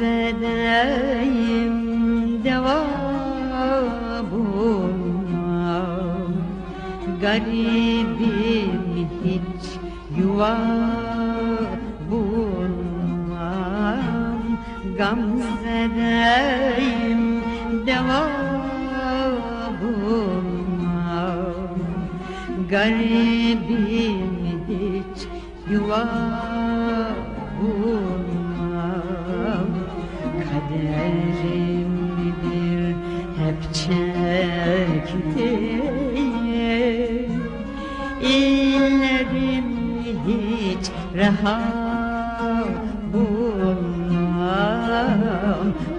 Hey Garibim hiç yuva bulmam. Gamze'deyim deva bulmam. Garibim hiç yuva bulmam. Kaderimdir hep çektiğim rahat bulmam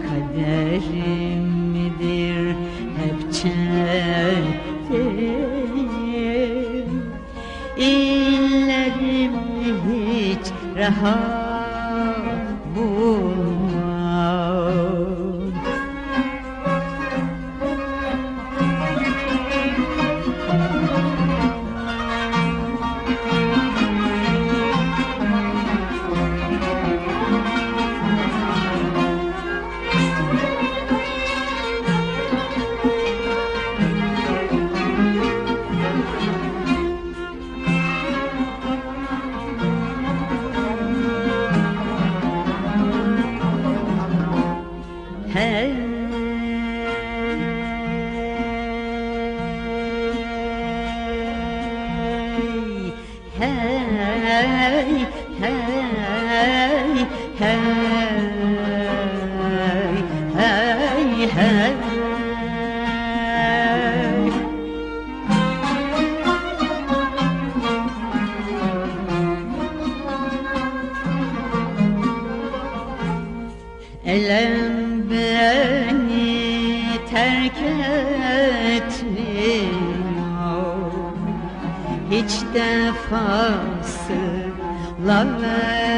Kaderimdir hep çektiğim İllerim hiç rahat bulmam Hey Hey Hey Hey Hey Elem beni terk etmiyor Hiç defasıyla vermiyor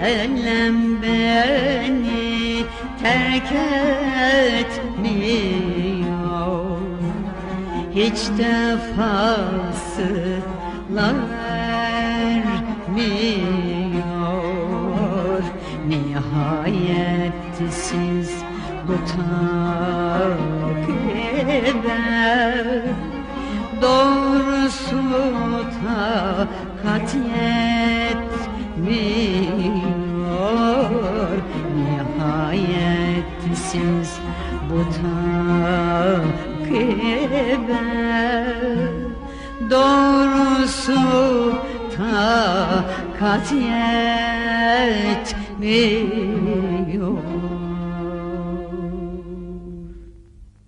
Elem beni terk etmiyor. Hiç defasıyla vermiyor Nihayet siz bu takibe Doğrusu takat yetmiyor. Nihayet siz bu takibe Doğrusu takat yetmiyor